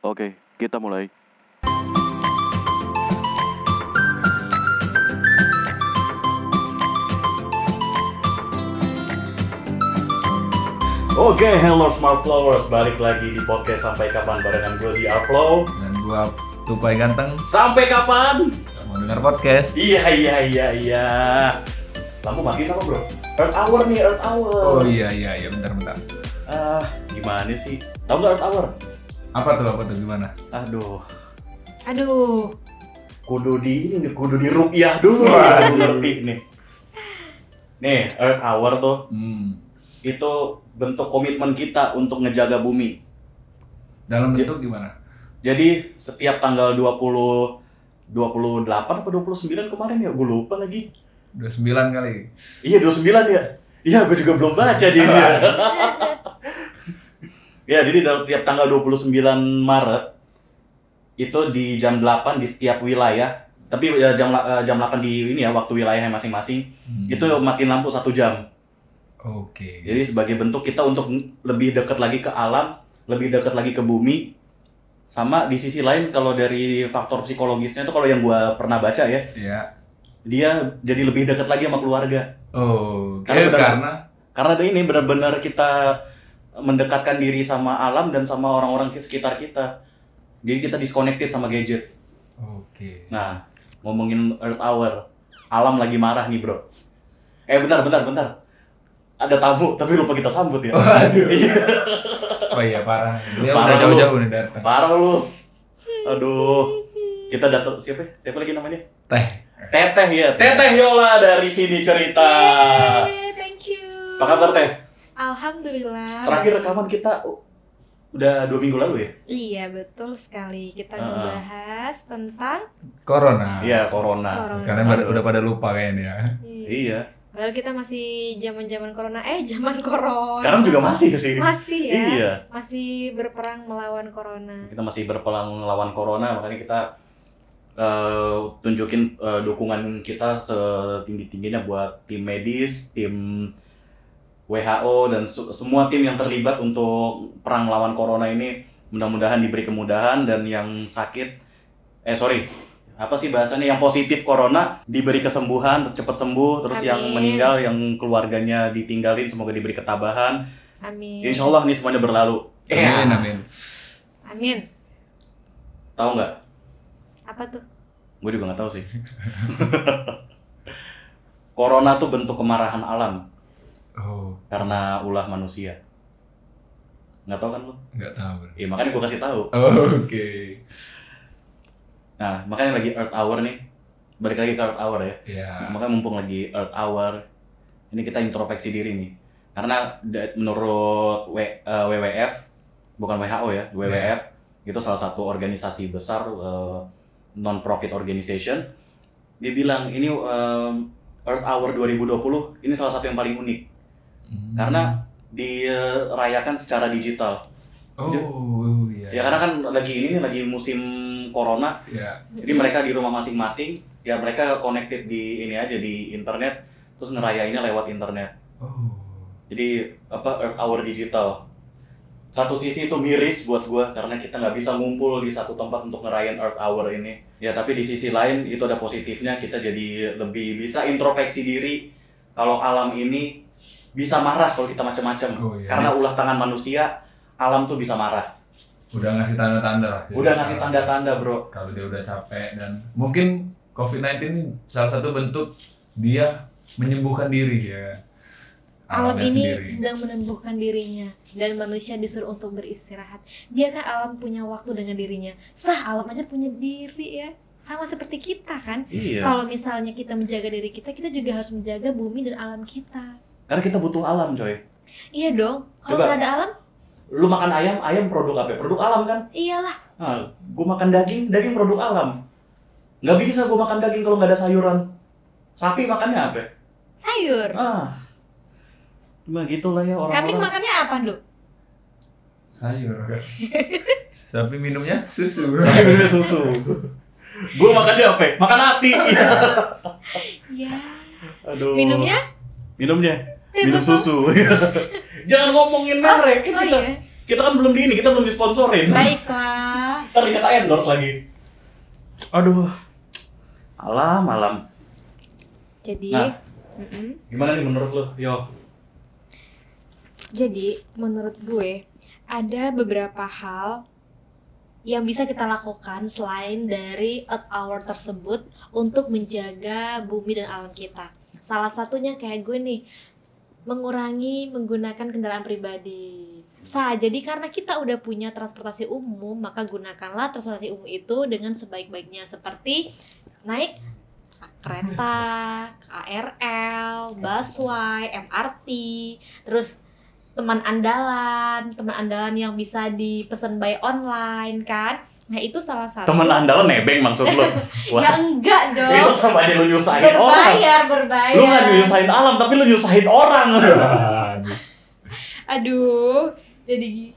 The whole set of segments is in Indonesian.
Oke, kita mulai. Oke, hello Smart Flowers, balik lagi di podcast Sampai Kapan barengan gue ZR Flow. Dan gua tupai ganteng Sampai kapan? gak mau denger podcast. Iya, iya, iya, iya. Lampu matiin apa bro? Earth Hour nih, Earth Hour. Oh iya iya iya bentar bentar. Ah, gimana sih? Tahu nggak Earth Hour? Apa tuh apa tuh gimana? Aduh, Aduh, kudu di ini kudu di rupiah dulu. Wah. Ngerti nih. Nih, Earth Hour tuh Hmm. itu bentuk komitmen kita untuk ngejaga bumi. Dalam bentuk gimana? Jadi setiap tanggal 20 28 apa 29 kemarin ya, gue lupa lagi. Udah sembilan kali. Iya 29 ya. Iya, gue juga belum baca dia. ya, jadi dalam tiap tanggal 29 Maret itu di jam 8 di setiap wilayah. Tapi ya, jam eh, jam 8 di ini ya waktu wilayahnya masing-masing Hmm. itu matiin lampu satu jam. Oke. Jadi sebagai bentuk kita untuk lebih dekat lagi ke alam, lebih dekat lagi ke bumi. Sama di sisi lain kalau dari faktor psikologisnya itu kalau yang gua pernah baca ya, Iya. dia jadi lebih dekat lagi sama keluarga. Oh, Karena eh, benar- karena Karena ada ini benar-benar kita mendekatkan diri sama alam dan sama orang-orang sekitar kita. Jadi kita disconnected sama gadget. Oke. Nah, ngomongin Earth Hour, alam lagi marah nih bro. Eh bentar, bentar, bentar. Ada tamu, tapi lupa kita sambut ya. Waduh. Iya. Oh iya parah. Dia Parah udah lu. jauh-jauh nih datang. Parah lu. Aduh. Kita datang siapa? ya? Siapa lagi namanya? Teh. Teteh ya. Teteh Yola dari sini cerita. Yeay, thank you. Apa kabar Teh? Alhamdulillah. Terakhir rekaman kita uh, udah dua minggu lalu ya? Iya betul sekali. Kita Ah. membahas tentang Corona. Iya, corona. corona. Karena pada- udah pada lupa kayaknya. Iya. Iya. Padahal kita masih zaman-zaman corona. Eh, zaman corona. Sekarang juga masih sih. Masih ya. Iya. Masih berperang melawan corona. Kita masih berpelang melawan corona, makanya kita eh, tunjukin eh, dukungan kita setinggi-tingginya buat tim medis, tim WHO dan su- semua tim yang terlibat untuk perang melawan corona ini mudah-mudahan diberi kemudahan dan yang sakit eh sorry apa sih bahasanya yang positif corona diberi kesembuhan cepat sembuh terus yang Amin. meninggal yang keluarganya ditinggalin semoga diberi ketabahan Amin. insya Allah nih semuanya berlalu Amin Eh, amin. Amin. tahu nggak Apa tuh? gue juga nggak tahu sih corona tuh bentuk kemarahan alam Oh, karena ulah manusia. Nggak tahu kan lu? Nggak tahu. iya makanya gue kasih tahu. Oke. nah makanya lagi Earth Hour nih. Balik lagi ke Earth Hour ya. Ya. makanya mumpung lagi Earth Hour ini kita introspeksi diri nih. Karena menurut W- eh, WWF bukan WHO ya WWF itu salah satu organisasi besar non profit organization. Dia bilang ini em, Earth Hour 2020 ini salah satu yang paling unik Hmm. karena dirayakan secara digital Oh iya. ya karena kan lagi ini nih lagi musim corona Ya. jadi mereka di rumah masing-masing ya mereka connected di ini aja di internet terus ngerayainnya lewat internet Oh. jadi apa Earth Hour digital satu sisi itu miris buat gua karena kita nggak bisa ngumpul di satu tempat untuk ngerayain Earth Hour ini ya tapi di sisi lain itu ada positifnya kita jadi lebih bisa introspeksi diri kalau alam ini bisa marah kalau kita macam-macam Oh, iya. karena ulah tangan manusia alam tuh bisa marah Udah ngasih tanda-tanda lah. udah ngasih tanda-tanda bro kalau dia udah capek dan mungkin COVID-19 ini salah satu bentuk dia menyembuhkan diri ya. Alam ini sendiri. sedang menembuhkan dirinya dan manusia disuruh untuk beristirahat. Biarkan alam punya waktu dengan dirinya. Sah, alam aja punya diri ya. Sama seperti kita kan. iya Kalau misalnya kita menjaga diri kita, kita juga harus menjaga bumi dan alam kita. Karena kita butuh alam coy Iya dong. Kalau nggak ada alam, lu makan ayam ayam produk apa produk alam kan iyalah. Nah, gue makan daging, daging produk alam. Nggak bisa gue makan daging kalau nggak ada sayuran. Sapi makannya apa? Sayur. Ah, cuma gitulah ya Kambing orang-orang. makannya apa, Nduk? sayur. Tapi minumnya susu. Sapi minum susu. gue makannya apa? Makan hati. Iya. Aduh. Minumnya? Minumnya. Minum betul. susu. Jangan ngomongin merek. Kan Oh kita, iya. kita kan belum di ini, kita belum disponsorin. Baiklah. Ntar dikata endorse lagi. Aduh. Alam, alam. Jadi, Nah. Mm-mm. Gimana nih menurut lo? Yo. jadi menurut gue ada beberapa hal yang bisa kita lakukan selain dari Earth Hour tersebut untuk menjaga bumi dan alam kita. Salah satunya kayak gue nih, mengurangi menggunakan kendaraan pribadi. Sa, jadi karena kita udah punya transportasi umum, maka gunakanlah transportasi umum itu dengan sebaik-baiknya seperti naik kereta, KRL, busway, MRT, terus teman andalan, teman andalan yang bisa dipesan by online kan. Nah, itu salah satu. Temen andalan nebeng maksud lo? Ya enggak dong. itu sama aja lu nyusahin orang. berbayar, berbayar. Lu gak nyusahin alam, tapi lu nyusahin orang. Aduh, jadi gi-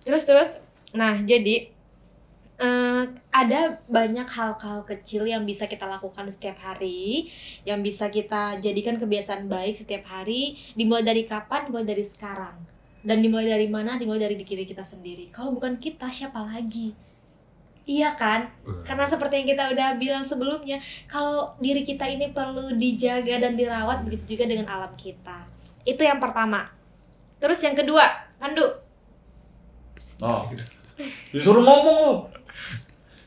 terus terus. Nah, jadi eh, ada banyak hal-hal kecil yang bisa kita lakukan setiap hari, yang bisa kita jadikan kebiasaan baik setiap hari. Dimulai dari kapan? Dimulai dari sekarang. Dan dimulai dari mana? Dimulai dari diri kita sendiri. Kalau bukan kita, siapa lagi? Iya kan? Karena seperti yang kita udah bilang sebelumnya, kalau diri kita ini perlu dijaga dan dirawat, begitu juga dengan alam kita. Itu yang pertama. Terus yang kedua, Pandu. Oh. Disuruh ngomong lu.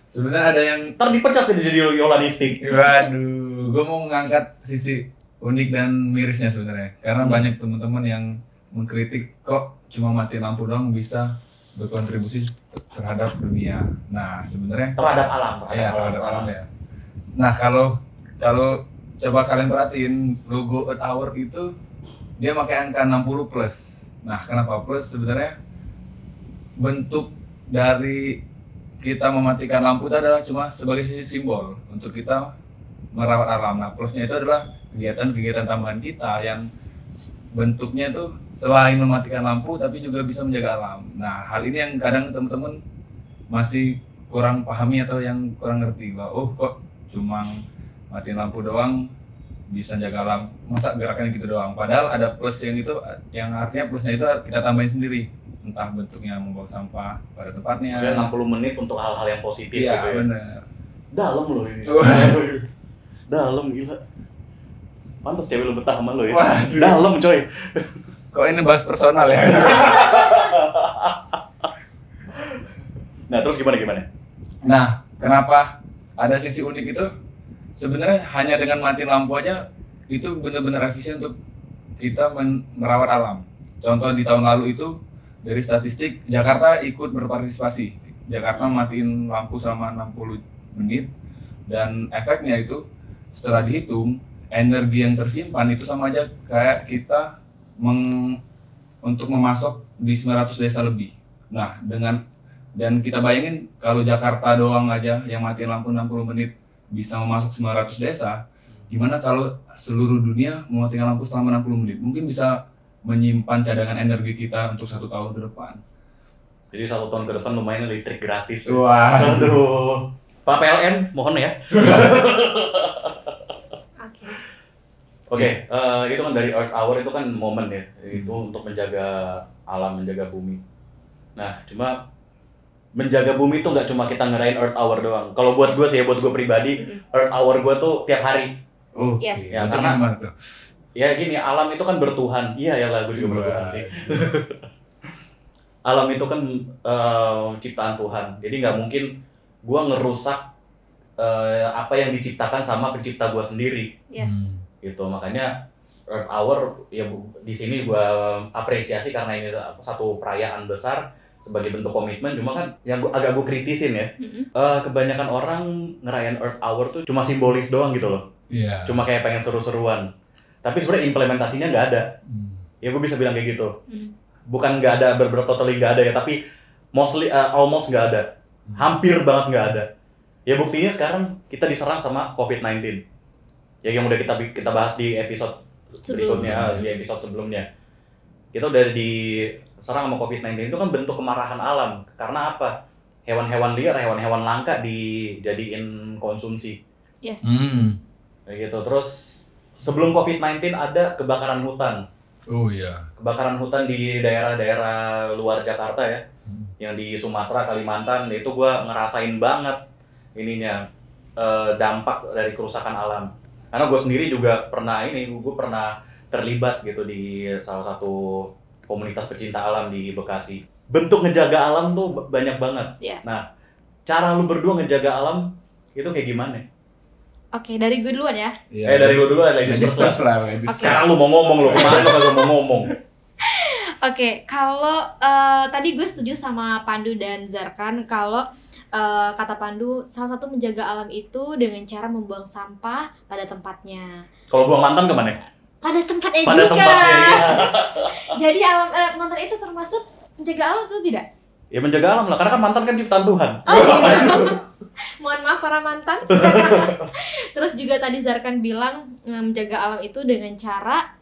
Sebenarnya ada yang Ntar dipecat dia jadi Yolanistik. Waduh, gue mau ngangkat sisi unik dan mirisnya sebenarnya. Karena Hmm. banyak teman-teman yang mengkritik kok cuma mati lampu doang bisa berkontribusi terhadap dunia. Nah, sebenarnya Terhadap alam, terhadap ya alam. terhadap alam ya. Nah, kalau kalau coba kalian perhatiin logo Earth Hour itu dia pakai angka 60 plus. Nah, kenapa plus? Sebenarnya bentuk dari kita mematikan lampu itu adalah cuma sebagai simbol untuk kita merawat alam. Nah, plusnya itu adalah kegiatan-kegiatan tambahan kita yang bentuknya itu selain mematikan lampu tapi juga bisa menjaga alam. Nah, hal ini yang kadang teman-teman masih kurang pahami atau yang kurang ngerti bahwa oh kok cuma matiin lampu doang bisa jaga alam masa gerakannya gitu doang padahal ada plus yang itu yang artinya plusnya itu kita tambahin sendiri entah bentuknya membawa sampah pada tempatnya Maksudnya 60 menit untuk hal-hal yang positif iya gitu ya. benar Dalam loh ini. Dalam gila. Pantas cewek lu betah sama lo ya. Waduh. Dalam coy. kok ini bahas personal ya Nah, terus gimana gimana? Nah, kenapa ada sisi unik itu? Sebenarnya hanya dengan mati lampu aja itu benar-benar efisien untuk kita merawat alam. Contoh di tahun lalu itu dari statistik Jakarta ikut berpartisipasi. Jakarta matiin lampu selama 60 menit dan efeknya itu setelah dihitung energi yang tersimpan itu sama aja kayak kita meng- untuk memasok di 900 desa lebih. Nah, dengan dan kita bayangin kalau Jakarta doang aja yang matiin lampu 60 menit bisa memasok 900 desa, gimana kalau seluruh dunia mematikan lampu selama 60 menit? Mungkin bisa menyimpan cadangan energi kita untuk satu tahun ke depan. Jadi satu tahun ke depan lumayan listrik gratis. Wah. Aduh. Pak PLN, mohon ya. Oke. Oke, eh, itu kan dari Earth Hour itu kan momen ya, itu untuk menjaga alam, menjaga bumi. Nah, cuma menjaga bumi itu nggak cuma kita ngerayain Earth Hour doang. Kalau buat gue sih, ya, buat gue pribadi, Earth Hour gue tuh tiap hari. Oh, Yes. Ya, Itu karena- tuh? Ya gini, alam itu kan bertuhan. Iya ya lah, gue juga bertuhan Wah. sih. alam itu kan eh, ciptaan Tuhan. Jadi nggak mungkin gue ngerusak eh, apa yang diciptakan sama pencipta gue sendiri. Yes. Gitu. Makanya Earth Hour ya di sini gua apresiasi karena ini satu perayaan besar sebagai bentuk komitmen. Cuma kan yang gua, agak gue kritisin ya Mm-mm. eh, kebanyakan orang ngerayain Earth Hour tuh cuma simbolis doang gitu loh. Iya. cuma kayak pengen seru-seruan. Tapi sebenarnya implementasinya nggak ada. Hmm. ya gue bisa bilang kayak gitu. Hmm. bukan nggak ada beberapa totally nggak ada ya tapi mostly eh, almost nggak ada. Hampir banget nggak ada. Ya buktinya sekarang kita diserang sama COVID-19 ya yang udah kita kita bahas di episode berikutnya Sebelumnya. di episode sebelumnya kita udah diserang sama COVID-19 itu kan bentuk kemarahan alam karena apa hewan-hewan liar hewan-hewan langka dijadiin konsumsi Yes. Hmm. kayak gitu terus sebelum COVID-19 ada kebakaran hutan Oh iya. kebakaran hutan di daerah-daerah luar Jakarta ya, Hmm. yang di Sumatera, Kalimantan itu gua ngerasain banget ininya eh, dampak dari kerusakan alam. Karena gue sendiri juga pernah ini, gue pernah terlibat gitu di salah satu komunitas pecinta alam di Bekasi. Bentuk ngejaga alam tuh banyak banget. Iya. Nah, cara lu berdua ngejaga alam itu kayak gimana? Oke, dari gue duluan ya. Iya. Eh dari lu dulu ada Ladies ladies first lah. Sekarang lu mau ngomong lu kemarin lu kagak mau ngomong. Oke, kalau eh, tadi gue setuju sama Pandu dan Zarkan kalau eh, kata Pandu salah satu menjaga alam itu dengan cara membuang sampah pada tempatnya. Kalau gua mantan ke mana? Pada tempatnya Pada juga. tempatnya ya. Jadi alam eh, mantan itu termasuk menjaga alam atau tidak? Ya menjaga alam lah, karena kan mantan kan ciptaan Tuhan. Oh iya. Mohon maaf para mantan. Terus juga tadi Zarkan bilang eh, menjaga alam itu dengan cara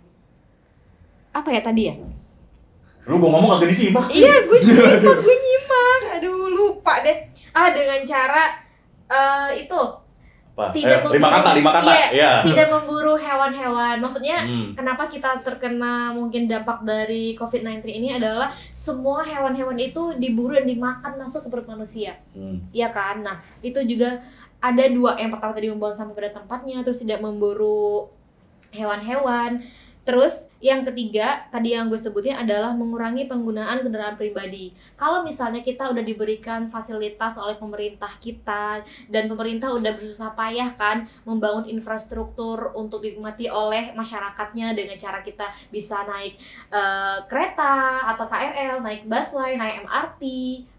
apa ya tadi ya? Lu gua ngomong agak disimak sih. Iya, gue nyimak, gue nyimak. Aduh, lupa deh. Ah, dengan cara eh, itu Apa? Tidak Eh, lima memburu. kata, lima kata. Iya. Iya. tidak memburu hewan-hewan. Maksudnya Hmm. kenapa kita terkena mungkin dampak dari COVID-19 ini adalah semua hewan-hewan itu diburu dan dimakan masuk ke perut manusia. Hmm. Iya kan? Nah, itu juga ada dua. Yang pertama tadi membuang sampah pada tempatnya, terus tidak memburu hewan-hewan. Terus yang ketiga tadi yang gue sebutin adalah mengurangi penggunaan kendaraan pribadi. Kalau misalnya kita udah diberikan fasilitas oleh pemerintah kita dan pemerintah udah bersusah payah kan membangun infrastruktur untuk dinikmati oleh masyarakatnya dengan cara kita bisa naik eh, kereta atau KRL, naik busway, naik MRT,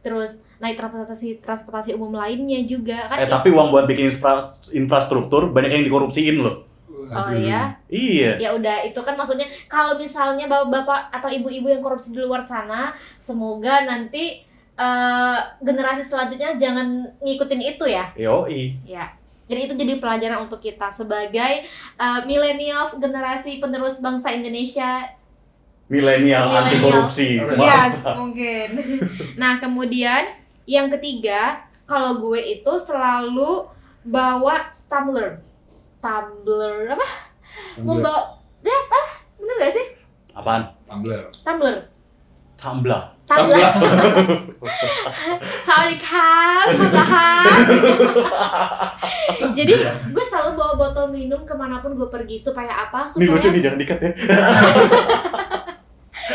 terus naik transportasi transportasi umum lainnya juga kan Eh tapi uang buat bikin infra- infrastruktur banyak yang dikorupsiin loh. Oh Aduh. ya, Iya. ya udah itu kan maksudnya kalau misalnya bapak-bapak atau ibu-ibu yang korupsi di luar sana, semoga nanti eh, generasi selanjutnya jangan ngikutin itu ya. Yoi. Ya. Jadi itu jadi pelajaran untuk kita sebagai eh, millennials generasi penerus bangsa Indonesia. Milenial anti korupsi. Yes, mungkin. nah, kemudian yang ketiga, kalau gue itu selalu bawa tumbler. Tumbler apa? Tumbler. Membawa ya apa? Bener gak sih? Apaan? Tumbler. Tumbler. Tumbler. Tumbler. Sorry kak. Jadi gue selalu bawa botol minum ke mana pun gue pergi supaya apa? Ini Supaya lucu nih jangan dikat ya.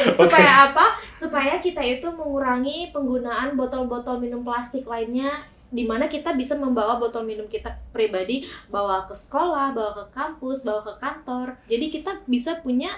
supaya apa? Supaya kita itu mengurangi penggunaan botol-botol minum plastik lainnya di mana kita bisa membawa botol minum kita pribadi bawa ke sekolah, bawa ke kampus, bawa ke kantor. Jadi kita bisa punya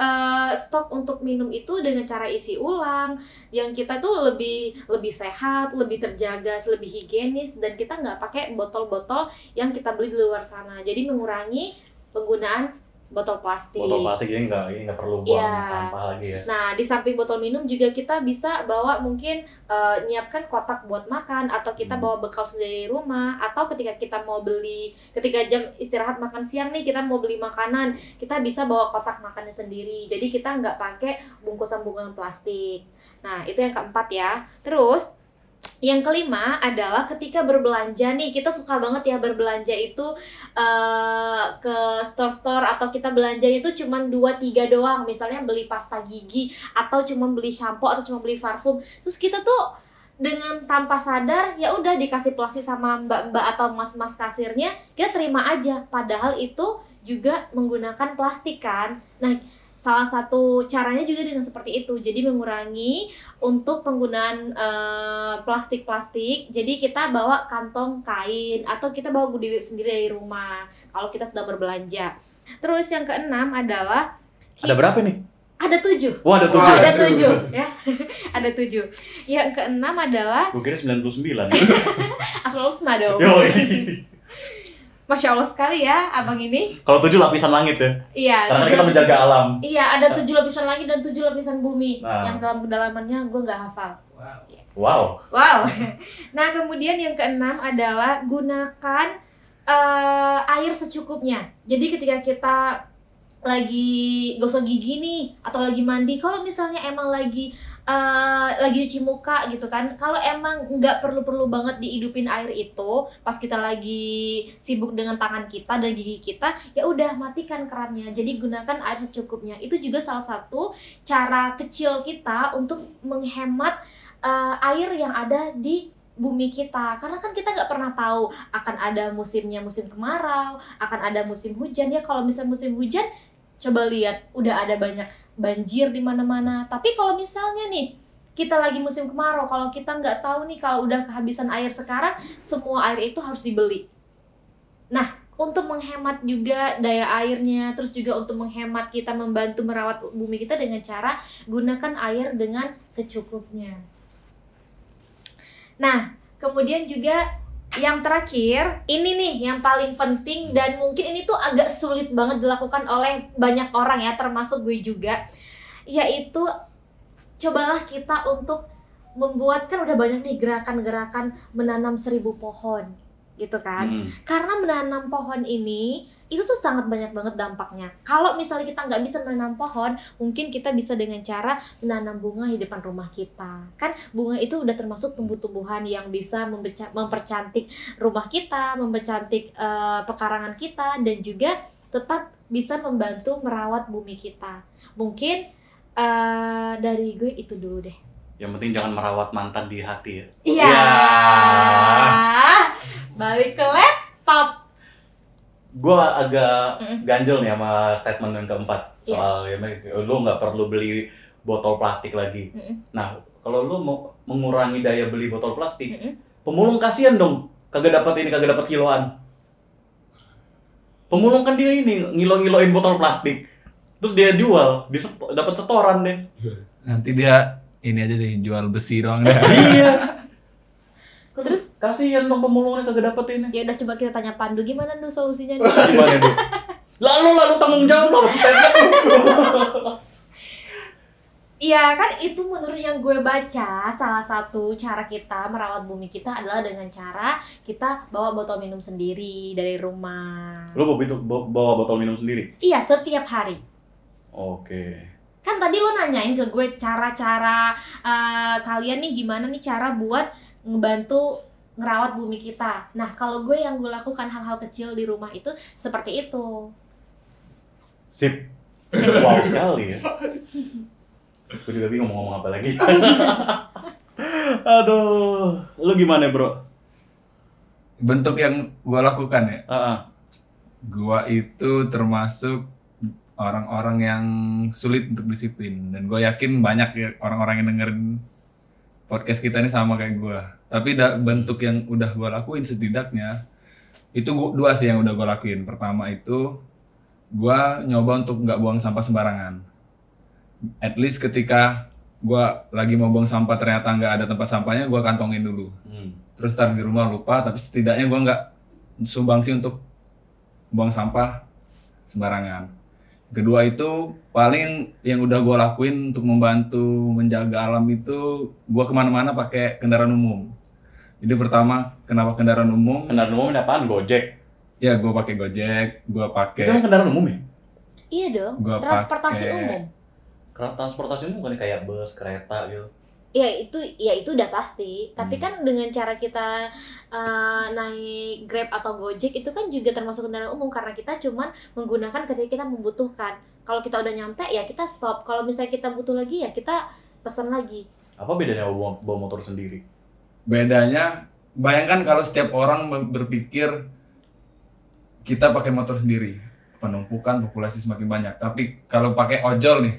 eh, stok untuk minum itu dengan cara isi ulang yang kita tuh lebih lebih sehat, lebih terjaga, lebih higienis dan kita nggak pakai botol-botol yang kita beli di luar sana. Jadi mengurangi penggunaan botol plastik. Botol plastik ini nggak ini nggak perlu buang Iya. sampah lagi ya. Nah, di samping botol minum juga kita bisa bawa mungkin eh, nyiapkan kotak buat makan atau kita Hmm. bawa bekal sendiri di rumah atau ketika kita mau beli ketika jam istirahat makan siang nih kita mau beli makanan, kita bisa bawa kotak makannya sendiri. Jadi kita nggak pakai bungkusan-bungkusan plastik. Nah, itu yang keempat ya. Terus yang kelima adalah ketika berbelanja nih kita suka banget ya berbelanja itu eh, ke store-store atau kita belanjanya itu cuma 2 3 doang. Misalnya beli pasta gigi atau cuma beli shampoo atau cuma beli parfum. Terus kita tuh dengan tanpa sadar ya udah dikasih plastik sama mbak-mbak atau mas-mas kasirnya kita terima aja. Padahal itu juga menggunakan plastik kan. Nah salah satu caranya juga dengan seperti itu jadi mengurangi untuk penggunaan eh, plastik-plastik jadi kita bawa kantong kain atau kita bawa goodie bag sendiri dari rumah kalau kita sedang berbelanja terus yang keenam adalah Ada berapa nih? ada tujuh Wah ada tujuh. Wah, ada tujuh ya ada tujuh yang keenam adalah Gue kira 99. asal usna dong Yoi. Masya allah sekali ya abang ini Kalau tujuh lapisan langit ya. iya Karena kita menjaga alam. iya ada tujuh lapisan langit dan tujuh lapisan bumi Nah. yang dalam kedalamannya gue nggak hafal Wow. Wow. Nah, kemudian yang keenam adalah gunakan eh, air secukupnya. Jadi ketika kita lagi gosok gigi nih atau lagi mandi, kalau misalnya emang lagi eh, lagi cuci muka gitu kan. Kalau emang nggak perlu-perlu banget dihidupin air itu pas kita lagi sibuk dengan tangan kita dan gigi kita ya udah matikan kerannya. Jadi gunakan air secukupnya. Itu juga salah satu cara kecil kita untuk menghemat eh, air yang ada di bumi kita. Karena kan kita nggak pernah tahu akan ada musimnya musim kemarau akan ada musim hujan. Ya kalau misalnya musim hujan coba lihat udah ada banyak banjir di mana-mana. Tapi kalau misalnya nih kita lagi musim kemarau kalau kita nggak tahu nih kalau udah kehabisan air sekarang semua air itu harus dibeli. Nah untuk menghemat juga daya airnya terus juga untuk menghemat kita membantu merawat bumi kita dengan cara gunakan air dengan secukupnya. Nah kemudian juga yang terakhir ini nih yang paling penting dan mungkin ini tuh agak sulit banget dilakukan oleh banyak orang ya termasuk gue juga. Yaitu cobalah kita untuk membuat kan udah banyak nih gerakan-gerakan menanam seribu pohon gitu kan Hmm. karena menanam pohon ini itu tuh sangat banyak banget dampaknya kalau misalnya kita nggak bisa menanam pohon mungkin kita bisa dengan cara menanam bunga di depan rumah kita kan bunga itu udah termasuk tumbuh-tumbuhan yang bisa mempercantik rumah kita mempercantik eh, pekarangan kita dan juga tetap bisa membantu merawat bumi kita mungkin eh, dari gue itu dulu deh Yang penting jangan merawat mantan di hati ya. Iya. Ya. Balik ke laptop. Gue agak ganjel nih sama statement yang keempat soal ya, lu nggak perlu beli botol plastik lagi. Mm-mm. Nah, kalau lu mau mengurangi daya beli botol plastik, Mm-mm. pemulung kasihan dong, kagak dapat ini, kagak dapat kiloan. Pemulung kan dia ini ngilo-ngiloin botol plastik, terus dia jual, dapat setoran deh. Nanti dia ini aja deh jual besi doang deh. iya. Kasihan dong pemulungnya kagak dapat ini. ya udah coba kita tanya Pandu gimana tuh solusinya nih? Gimana tuh? Lalu lalu tanggung jawab lu. Iya kan itu menurut yang gue baca salah satu cara kita merawat bumi kita adalah dengan cara kita bawa botol minum sendiri dari rumah. Lu bawa, itu- bawa botol minum sendiri? Iya setiap hari. Oke. Kan tadi lo nanyain ke gue cara-cara eh, kalian nih gimana nih cara buat ngebantu ngerawat bumi kita. Nah kalau gue yang gue lakukan hal-hal kecil di rumah itu seperti itu. Sip. Wow sekali ya. Gue juga bingung mau ngomong apa lagi. Aduh, lu gimana bro? Bentuk yang gua lakukan ya. Ah, ah. Gua itu termasuk orang-orang yang sulit untuk disiplin dan gue yakin banyak ya orang-orang yang dengerin podcast kita ini sama kayak gua. Tapi da- bentuk yang udah gua lakuin setidaknya itu gua, dua sih yang udah gua lakuin. Pertama itu gua nyoba untuk nggak buang sampah sembarangan. At least ketika gua lagi mau buang sampah ternyata nggak ada tempat sampahnya, gua kantongin dulu Hmm. terus tar di rumah lupa tapi setidaknya gua nggak sumbangsi untuk buang sampah sembarangan kedua itu paling yang udah gua lakuin untuk membantu menjaga alam itu gua ke mana-mana pakai kendaraan umum jadi pertama kenapa kendaraan umum Kendaraan umum ini apaan? Gojek. ya gua pakai gojek gua Itu pakai kan kendaraan umum ya? Iya dong. Gua transportasi pakai- umum. Karena transportasi umum kan kayak bus, kereta gitu. Ya itu ya itu udah pasti. Tapi Hmm. kan dengan cara kita eh, naik Grab atau Gojek itu kan juga termasuk kendaraan umum karena kita cuman menggunakan ketika kita membutuhkan. Kalau kita udah nyampe ya kita stop. Kalau misalnya kita butuh lagi ya kita pesan lagi. Apa bedanya bawa, bawa motor sendiri? bedanya bayangkan kalau setiap orang ber- berpikir kita pakai motor sendiri penumpukan populasi semakin banyak tapi kalau pakai ojol nih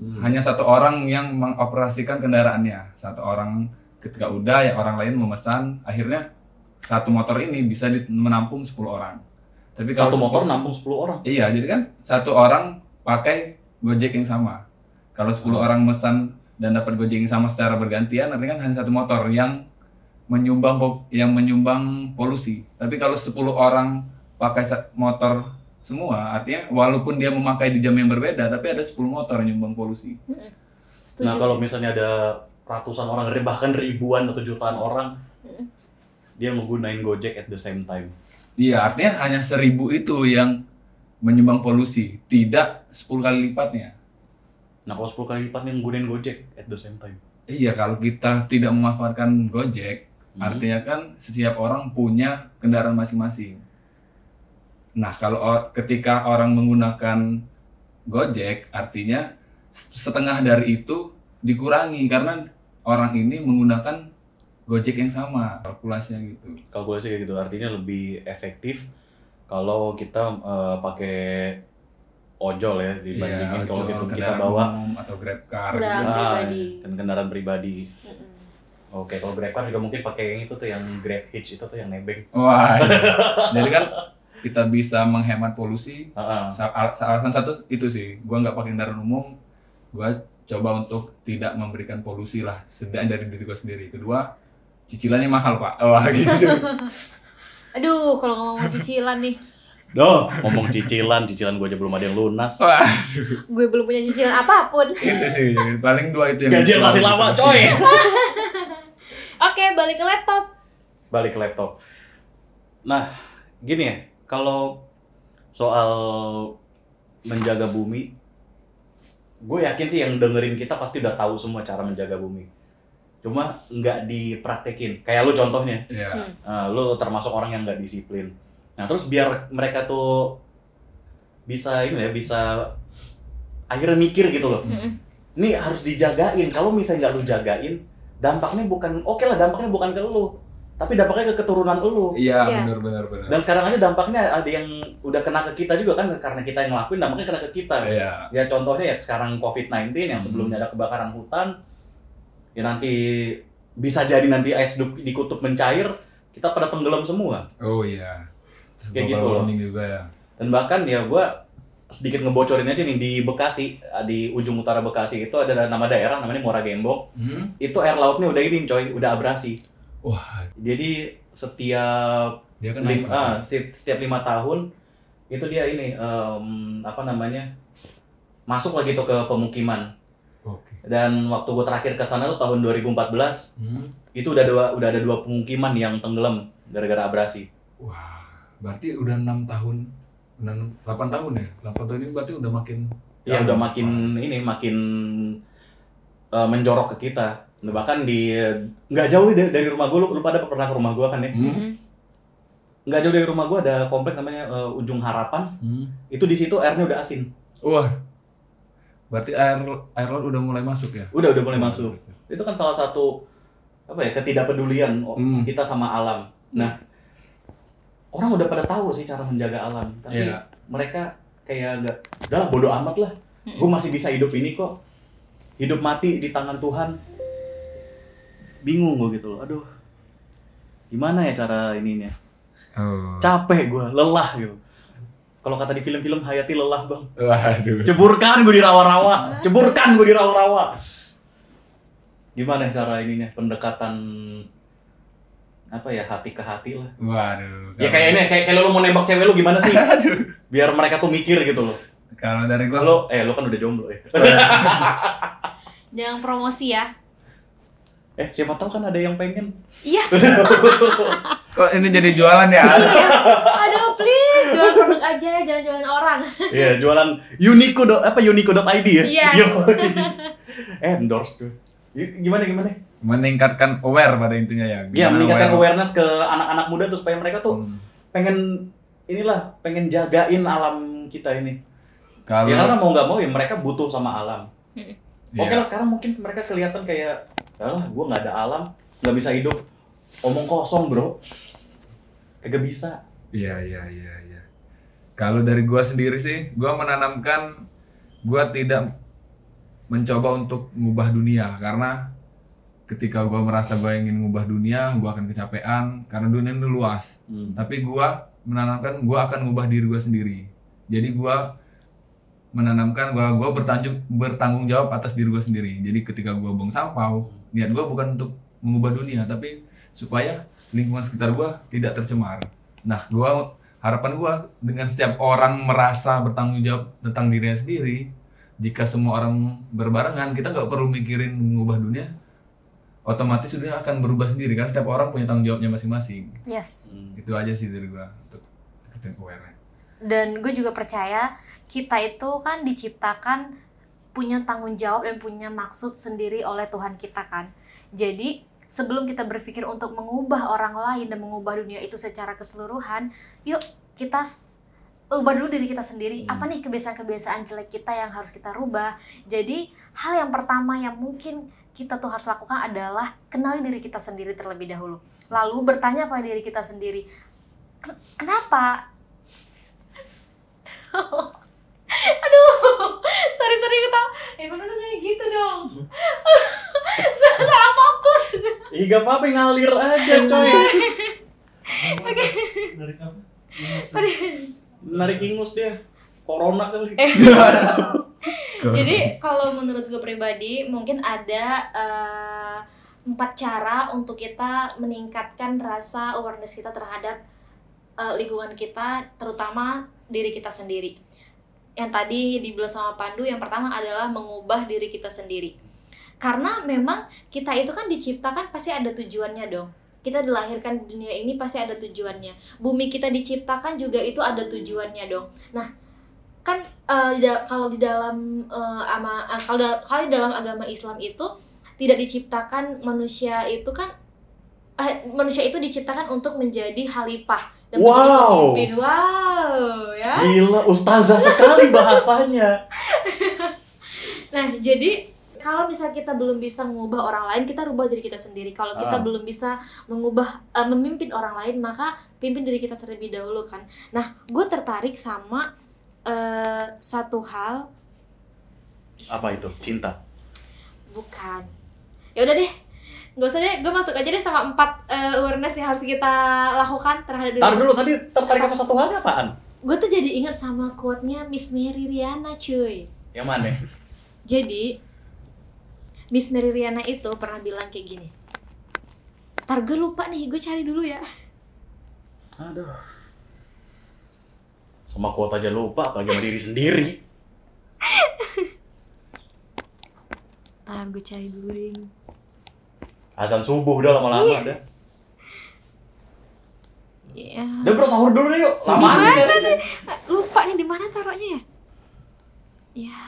Hmm. hanya satu orang yang mengoperasikan kendaraannya satu orang ketika udah ya orang lain memesan akhirnya satu motor ini bisa menampung 10 orang tapi kalau Satu motor 10 nampung 10 orang. iya jadi kan satu orang pakai gojek yang sama kalau 10 Hmm. orang mesan dan dapat gojek yang sama secara bergantian artinya kan hanya satu motor yang menyumbang yang menyumbang polusi tapi kalau 10 orang pakai motor semua artinya walaupun dia memakai di jam yang berbeda tapi ada 10 motor yang nyumbang polusi Setuju. Nah kalau misalnya ada ratusan orang, bahkan ribuan atau jutaan orang, dia menggunakan Gojek at the same time. iya artinya hanya seribu itu yang menyumbang polusi tidak 10 kali lipatnya Nah kalau 10 kali lipat nih nggunain Gojek at the same time. Iya, kalau kita tidak memanfaatkan Gojek, Hmm. artinya kan setiap orang punya kendaraan masing-masing. Nah, kalau ketika orang menggunakan Gojek, artinya setengah dari itu dikurangi karena orang ini menggunakan Gojek yang sama, kalkulasinya gitu. kalkulasi kayak gitu artinya lebih efektif kalau kita eh, pakai ojol ya dibandingin Iya, kalau gitu kita kendaraan bawa atau Grab car Kendaraan gitu. pribadi. kan kendaraan pribadi. Mm-mm. Oke, kalau Grab car juga mungkin pakai yang itu tuh yang Grab Hitch itu tuh yang nebeng. Wah, iya. jadi kan kita bisa menghemat polusi. Al- Alasan satu itu sih, gua nggak pakai kendaraan umum, gua coba untuk tidak memberikan polusi lah, setidaknya dari diri gua sendiri. Kedua, cicilannya mahal pak. Wah gitu. Aduh, kalau ngomong cicilan nih, Duh, ngomong cicilan, cicilan gue aja belum ada yang lunas. Gue belum punya cicilan apa pun. itu sih paling dua itu yang. Gajian masih lama, coy. Oke, balik ke laptop. Balik ke laptop. Nah, gini ya, kalau soal menjaga bumi, gue yakin sih yang dengerin kita pasti udah tahu semua cara menjaga bumi. Cuma nggak dipraktekin. Kayak lu contohnya, Iya. Nah, lu termasuk orang yang nggak disiplin. Nah, terus biar mereka tuh bisa ini ya, bisa akhirnya mikir gitu loh. Mm-mm. Ini harus dijagain. Kalau misalnya nggak lu jagain, dampaknya bukan oke lah, dampaknya bukan ke lu, tapi dampaknya ke keturunan lu. Iya, Iya. benar benar benar. Dan sekarang aja dampaknya ada yang udah kena ke kita juga kan karena kita yang ngelakuin dampaknya kena ke kita. Iya. Ya contohnya ya sekarang COVID-19 yang Hmm. sebelumnya ada kebakaran hutan, ya nanti bisa jadi nanti es di kutub mencair, kita pada tenggelam semua. Oh iya. Terus Kayak gitu loh. juga ya. Dan bahkan ya gua sedikit ngebocorin aja nih di Bekasi, di ujung utara Bekasi itu ada nama daerah namanya Muara Gembong. Hmm? Itu air lautnya udah ini coy, udah abrasi. Wah, Jadi setiap dia kan lim- ah, setiap lima tahun itu dia ini em, apa namanya masuk lagi tuh ke pemukiman. Oke. Dan waktu gue terakhir ke sana tuh tahun 2014 Hmm? itu udah dua udah ada dua pemukiman yang tenggelam gara-gara abrasi. Wah, berarti udah enam tahun, udah 8 tahun ya? 8 tahun ini berarti udah makin Ya Lama. udah makin ini makin eh, menjorok ke kita. Nah, bahkan di nggak jauh nih dari rumah gue, lu, lu pada pernah ke rumah gue kan ya? Hmm? Nggak jauh dari rumah gue ada komplek namanya eh, Ujung Harapan. Hmm? Itu di situ airnya udah asin. Wah, berarti air air laut udah mulai masuk ya? Udah udah mulai masuk. Itu kan salah satu apa ya ketidakpedulian Hmm. kita sama alam. Nah, orang udah pada tahu sih cara menjaga alam, tapi Iya. mereka kayak nggak, udahlah bodo amat lah. Gue masih bisa hidup ini kok. Hidup mati di tangan Tuhan. Bingung gue gitu loh. Aduh, gimana ya cara ininya? Oh. Capek gue, lelah gitu. Kalau kata di film-film Hayati lelah bang. Waduh. Ceburkan gue di rawa-rawa, ceburkan gue di rawa-rawa. Gimana cara ininya pendekatan apa ya hati ke hati lah. Waduh. Ya kayak ini kayak kalau lu mau nembak cewek lu gimana sih? Biar mereka tuh mikir gitu loh. Kalau dari gua Lo eh lu kan udah jomblo ya. Jangan promosi ya. Eh siapa tahu kan ada yang pengen. Iya. kok ini jadi jualan ya? Iya. Aduh, please jual produk aja, jangan jualan orang. Iya jualan Unico do, apa Unico.id ya? Yes. Yoi. Endorse tuh. Gimana gimana? Meningkatkan aware pada intinya ya. Iya meningkatkan aware? awareness ke anak-anak muda tuh supaya mereka tuh Hmm. pengen inilah pengen jagain alam kita ini. Kalau Ya karena mau nggak mau ya mereka butuh sama alam. Iya. Oke lah sekarang mungkin mereka kelihatan kayak, lah gue nggak ada alam, nggak bisa hidup, omong kosong bro, kagak bisa. Iya iya iya iya. Kalau dari gua sendiri sih, gua menanamkan gua tidak mencoba untuk mengubah dunia karena ketika gua merasa gua ingin mengubah dunia, gua akan kecapean karena dunia ini luas. Hmm. Tapi gua menanamkan gua akan mengubah diri gua sendiri. Jadi gua menanamkan gua gua bertanggung bertanggung jawab atas diri gua sendiri. Jadi ketika gua buang sampah, niat gua bukan untuk mengubah dunia, tapi supaya lingkungan sekitar gua tidak tercemar. Nah, gua harapan gua dengan setiap orang merasa bertanggung jawab tentang dirinya sendiri, jika semua orang berbarengan, kita nggak perlu mikirin mengubah dunia, otomatis dunia akan berubah sendiri kan setiap orang punya tanggung jawabnya masing-masing. Yes. Hmm. Itu aja sih dari gua untuk deketin aware. Dan gue juga percaya kita itu kan diciptakan punya tanggung jawab dan punya maksud sendiri oleh Tuhan kita kan. Jadi sebelum kita berpikir untuk mengubah orang lain dan mengubah dunia itu secara keseluruhan, yuk kita ubah dulu diri kita sendiri. Hmm. Apa nih kebiasaan-kebiasaan jelek kita yang harus kita rubah? Jadi hal yang pertama yang mungkin kita tuh harus lakukan adalah kenali diri kita sendiri terlebih dahulu. Lalu bertanya pada diri kita sendiri, "Ken- kenapa? Aduh, sorry sorry kita. Eh, mana gitu dong? Salah fokus. Ih, gak apa-apa ngalir aja coy. Dari kamu? Narik ingus dia. Corona kali. Jadi kalau menurut gue pribadi mungkin ada eh, empat cara untuk kita meningkatkan rasa awareness kita terhadap eh, lingkungan kita, terutama diri kita sendiri. Yang tadi dibilang sama Pandu, yang pertama adalah mengubah diri kita sendiri. Karena memang kita itu kan diciptakan pasti ada tujuannya dong. Kita dilahirkan di dunia ini pasti ada tujuannya. Bumi kita diciptakan juga itu ada tujuannya dong. Nah, kan da- kalau di dalam eh, ama eh, kalau kalau di dalam agama Islam itu tidak diciptakan manusia itu kan manusia itu diciptakan untuk menjadi khalifah dan menjadi Wow. pemimpin. Wow, ya. Gila, ustazah sekali bahasanya. Nah, jadi kalau misal kita belum bisa mengubah orang lain, kita rubah diri kita sendiri. Kalau kita Ah. belum bisa mengubah, eh, memimpin orang lain, maka pimpin diri kita terlebih dahulu kan. Nah, gue tertarik sama eh, satu hal, Apa itu? Cinta. bukan. Ya udah deh, nggak usah deh. Gue masuk aja deh sama empat eh, awareness yang harus kita lakukan terhadap diri. Tar dulu tadi tertarik sama satu halnya apaan? Gue tuh jadi ingat sama quote-nya Miss Mary Riana, cuy. Yang mana? Jadi Miss Mary Riana itu pernah bilang kayak gini. Ntar gue lupa nih, gue cari dulu ya. Aduh. Sama kuota aja lupa, apalagi sama diri sendiri. Ntar gue cari dulu deh. Azan subuh udah lama-lama ada. Ya. Udah bro sahur dulu deh yuk. Lama aja. nih? Lupa nih di mana taruhnya ya? Ya.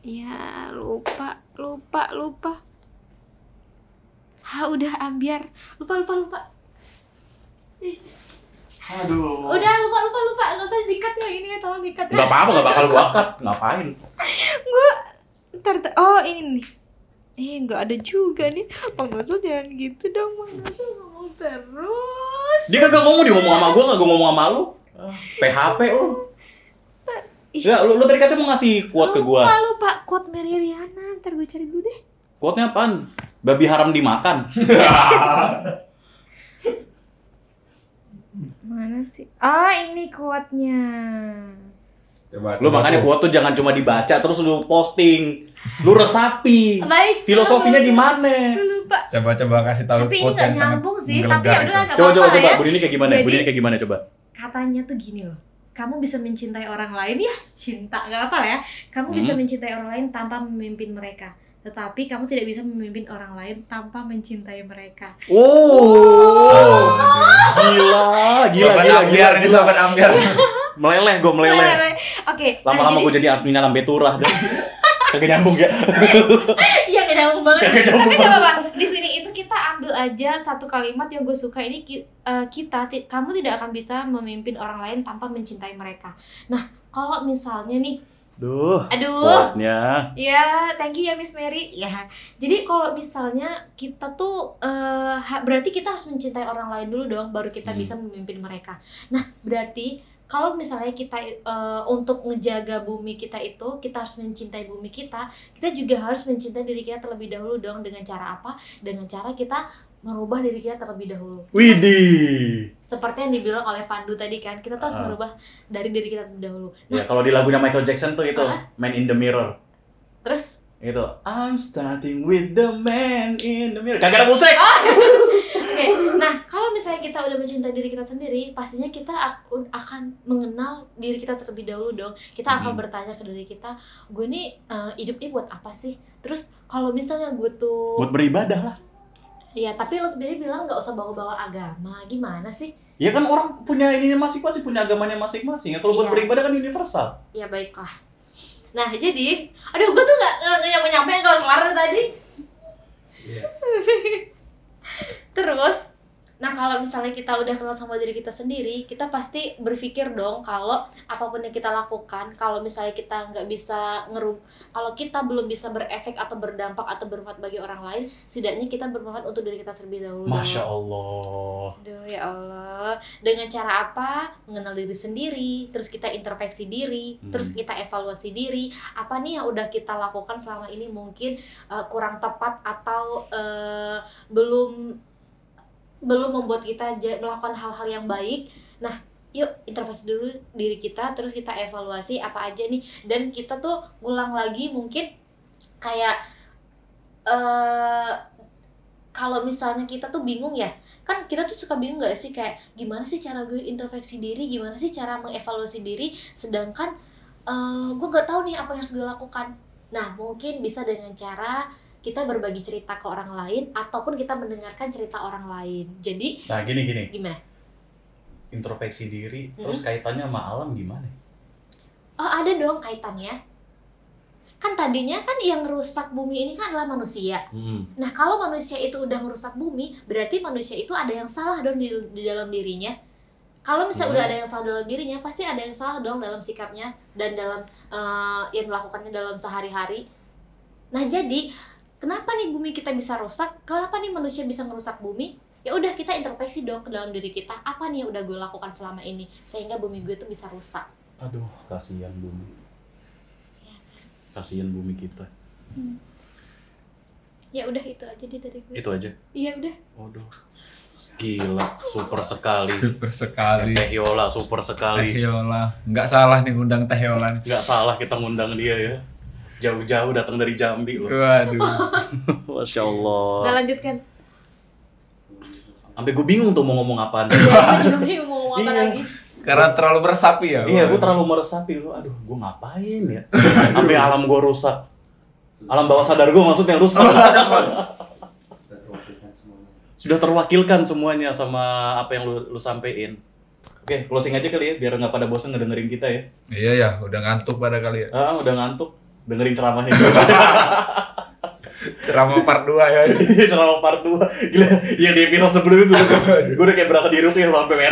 Ya, lupa, lupa, lupa. Ha, udah ambiar. Lupa, lupa, lupa. Aduh. Udah, lupa, lupa, lupa. Gak usah dikat ya ini ya, tolong dikat ya. Gak apa-apa, gak bakal gua cut. Ngapain? Ntar, ntar- oh ini nih. Eh, nggak ada juga nih. Bang Nuzul jangan gitu dong, Bang Nuzul ngomong terus. Dia kagak ngomong, dia ngomong sama gua, gak gua ngomong sama lu. Ah, PHP lu. Ya, lu, lu tadi katanya mau ngasih quote ke gua. Lupa, lupa. Quote Mary Riana. Ntar gue cari dulu deh. Quote-nya apaan? Babi haram dimakan. Mana sih? Ah, ini quote-nya. Coba. Lu makanya quote tuh jangan cuma dibaca terus lu posting. Lu resapi. Baik. Filosofinya di mana? Lupa. Coba coba kasih tahu Tapi ini sangat nyambung sih. Tapi ya udah nggak Coba apa-apa coba lah coba. ya. Bu Dini kayak gimana? Bu Jadi- Dini kayak gimana coba? Katanya tuh gini loh. Kamu bisa mencintai orang lain ya cinta nggak apa lah ya. Kamu Hmm. bisa mencintai orang lain tanpa memimpin mereka. Tetapi kamu tidak bisa memimpin orang lain tanpa mencintai mereka. Oh. Gila, gila, gila, ambiar gila, ini gila. sobat ambiar. Meleleh gue meleleh. Oke. nah, Lama-lama jadi- gue jadi admin lambe turah. Kagak nyambung ya. Iya gak nyambung banget. Kagak nyambung Tapi gak apa-apa. Di sini itu kita ambil aja satu kalimat yang gue suka ini eh, kita kamu tidak akan bisa memimpin orang lain tanpa mencintai mereka. Nah, kalau misalnya nih, Duh, aduh, quote-nya. ya thank you ya Miss Mary. Ya. Jadi kalau misalnya kita tuh eh, berarti kita harus mencintai orang lain dulu dong baru kita Hmm. bisa memimpin mereka. Nah, berarti kalau misalnya kita eh, untuk menjaga bumi kita itu kita harus mencintai bumi kita kita juga harus mencintai diri kita terlebih dahulu dong dengan cara apa dengan cara kita merubah diri kita terlebih dahulu Widih. seperti yang dibilang oleh Pandu tadi kan kita harus Ah. merubah dari diri kita terlebih dahulu Ya kalau di lagunya Michael Jackson tuh itu Ah. Man in the Mirror. terus Itu I'm starting with the man in the mirror. Kagak ada musik. Oke, nah kalau misalnya kita udah mencintai diri kita sendiri, pastinya kita ak- akan mengenal diri kita terlebih dahulu dong. Kita akan Mhm. bertanya ke diri kita, gue nih eh, hidup ini buat apa sih? Terus kalau misalnya gue tuh Buat beribadah lah. Iya, tapi lo tadi bilang nggak usah bawa-bawa agama. Gimana sih? Ya kan orang punya ininya masing-masing, punya agamanya masing-masing. Ya kalau buat Iya. beribadah kan universal. Ya baiklah. Nah, jadi, aduh gue tuh nggak nggak nyampe-nyampe yang kelar tadi. Iya. Terus, nah kalau misalnya kita udah kenal sama diri kita sendiri, kita pasti berpikir dong kalau apa pun yang kita lakukan, kalau misalnya kita nggak bisa ngerum, kalau kita belum bisa berefek atau berdampak atau bermanfaat bagi orang lain, setidaknya kita bermanfaat untuk diri kita terlebih dahulu. Masya Allah. Aduh ya Allah, dengan cara apa? Mengenal diri sendiri, terus kita introspeksi diri, Hmm. terus kita evaluasi diri. Apa nih yang udah kita lakukan selama ini mungkin uh, kurang tepat atau uh, belum belum membuat kita melakukan hal-hal yang baik. Nah, yuk introspeksi dulu diri kita, terus kita evaluasi apa aja nih, dan kita tuh ngulang lagi mungkin kayak eh kalau misalnya kita tuh bingung ya kan kita tuh suka bingung gak sih? Kayak gimana sih cara gue introspeksi diri? Gimana sih cara mengevaluasi diri? Sedangkan eh gue gak tahu nih apa yang harus gue lakukan. Nah mungkin bisa dengan cara kita berbagi cerita ke orang lain ataupun kita mendengarkan cerita orang lain jadi Nah gini gini, gimana introspeksi diri, Hmm. terus kaitannya sama alam gimana? oh ada dong kaitannya kan tadinya kan yang rusak bumi ini kan adalah manusia Hmm. Nah, kalau manusia itu udah merusak bumi, berarti manusia itu ada yang salah dong di, di dalam dirinya. Kalau misalnya Hmm. udah ada yang salah dalam dirinya, pasti ada yang salah dong dalam sikapnya dan dalam eh, yang dilakukannya dalam sehari-hari. Nah, jadi kenapa nih bumi kita bisa rusak? Kenapa nih manusia bisa merusak bumi? Ya udah kita introspeksi dong ke dalam diri kita. Apa nih yang udah gue lakukan selama ini sehingga bumi gue itu bisa rusak? Aduh, kasihan bumi. Kasihan bumi kita. Ya udah itu aja deh dari gue. Itu aja. Iya udah. Waduh. Gila, super sekali. Super sekali. Teh Yola, super Teh sekali. Yola. Nggak salah nih ngundang Teh Yola. Nggak salah kita ngundang dia ya. Jauh-jauh datang dari Jambi loh. Waduh. Masya Allah. Udah lanjutkan. Sampai gue bingung tuh mau ngomong apaan. Gue juga bingung mau ngomong apa Iya. lagi. Karena terlalu beresapi ya. iya, gue terlalu meresapi lu. Aduh, gue ngapain ya? Sampai alam gue rusak. Alam bawah sadar gue maksudnya rusak. Sudah terwakilkan semuanya sama apa yang lu, lu sampein. Oke, closing aja kali ya, biar nggak pada bosan ngedengerin kita ya. Iya ya, udah ngantuk pada kali ya. Ah, udah ngantuk dengerin ceramahnya. Ceramah part 2 ya. Ceramah part 2. Gila, ya di episode sebelumnya gue, gue udah kayak berasa dirupiah sampai merah.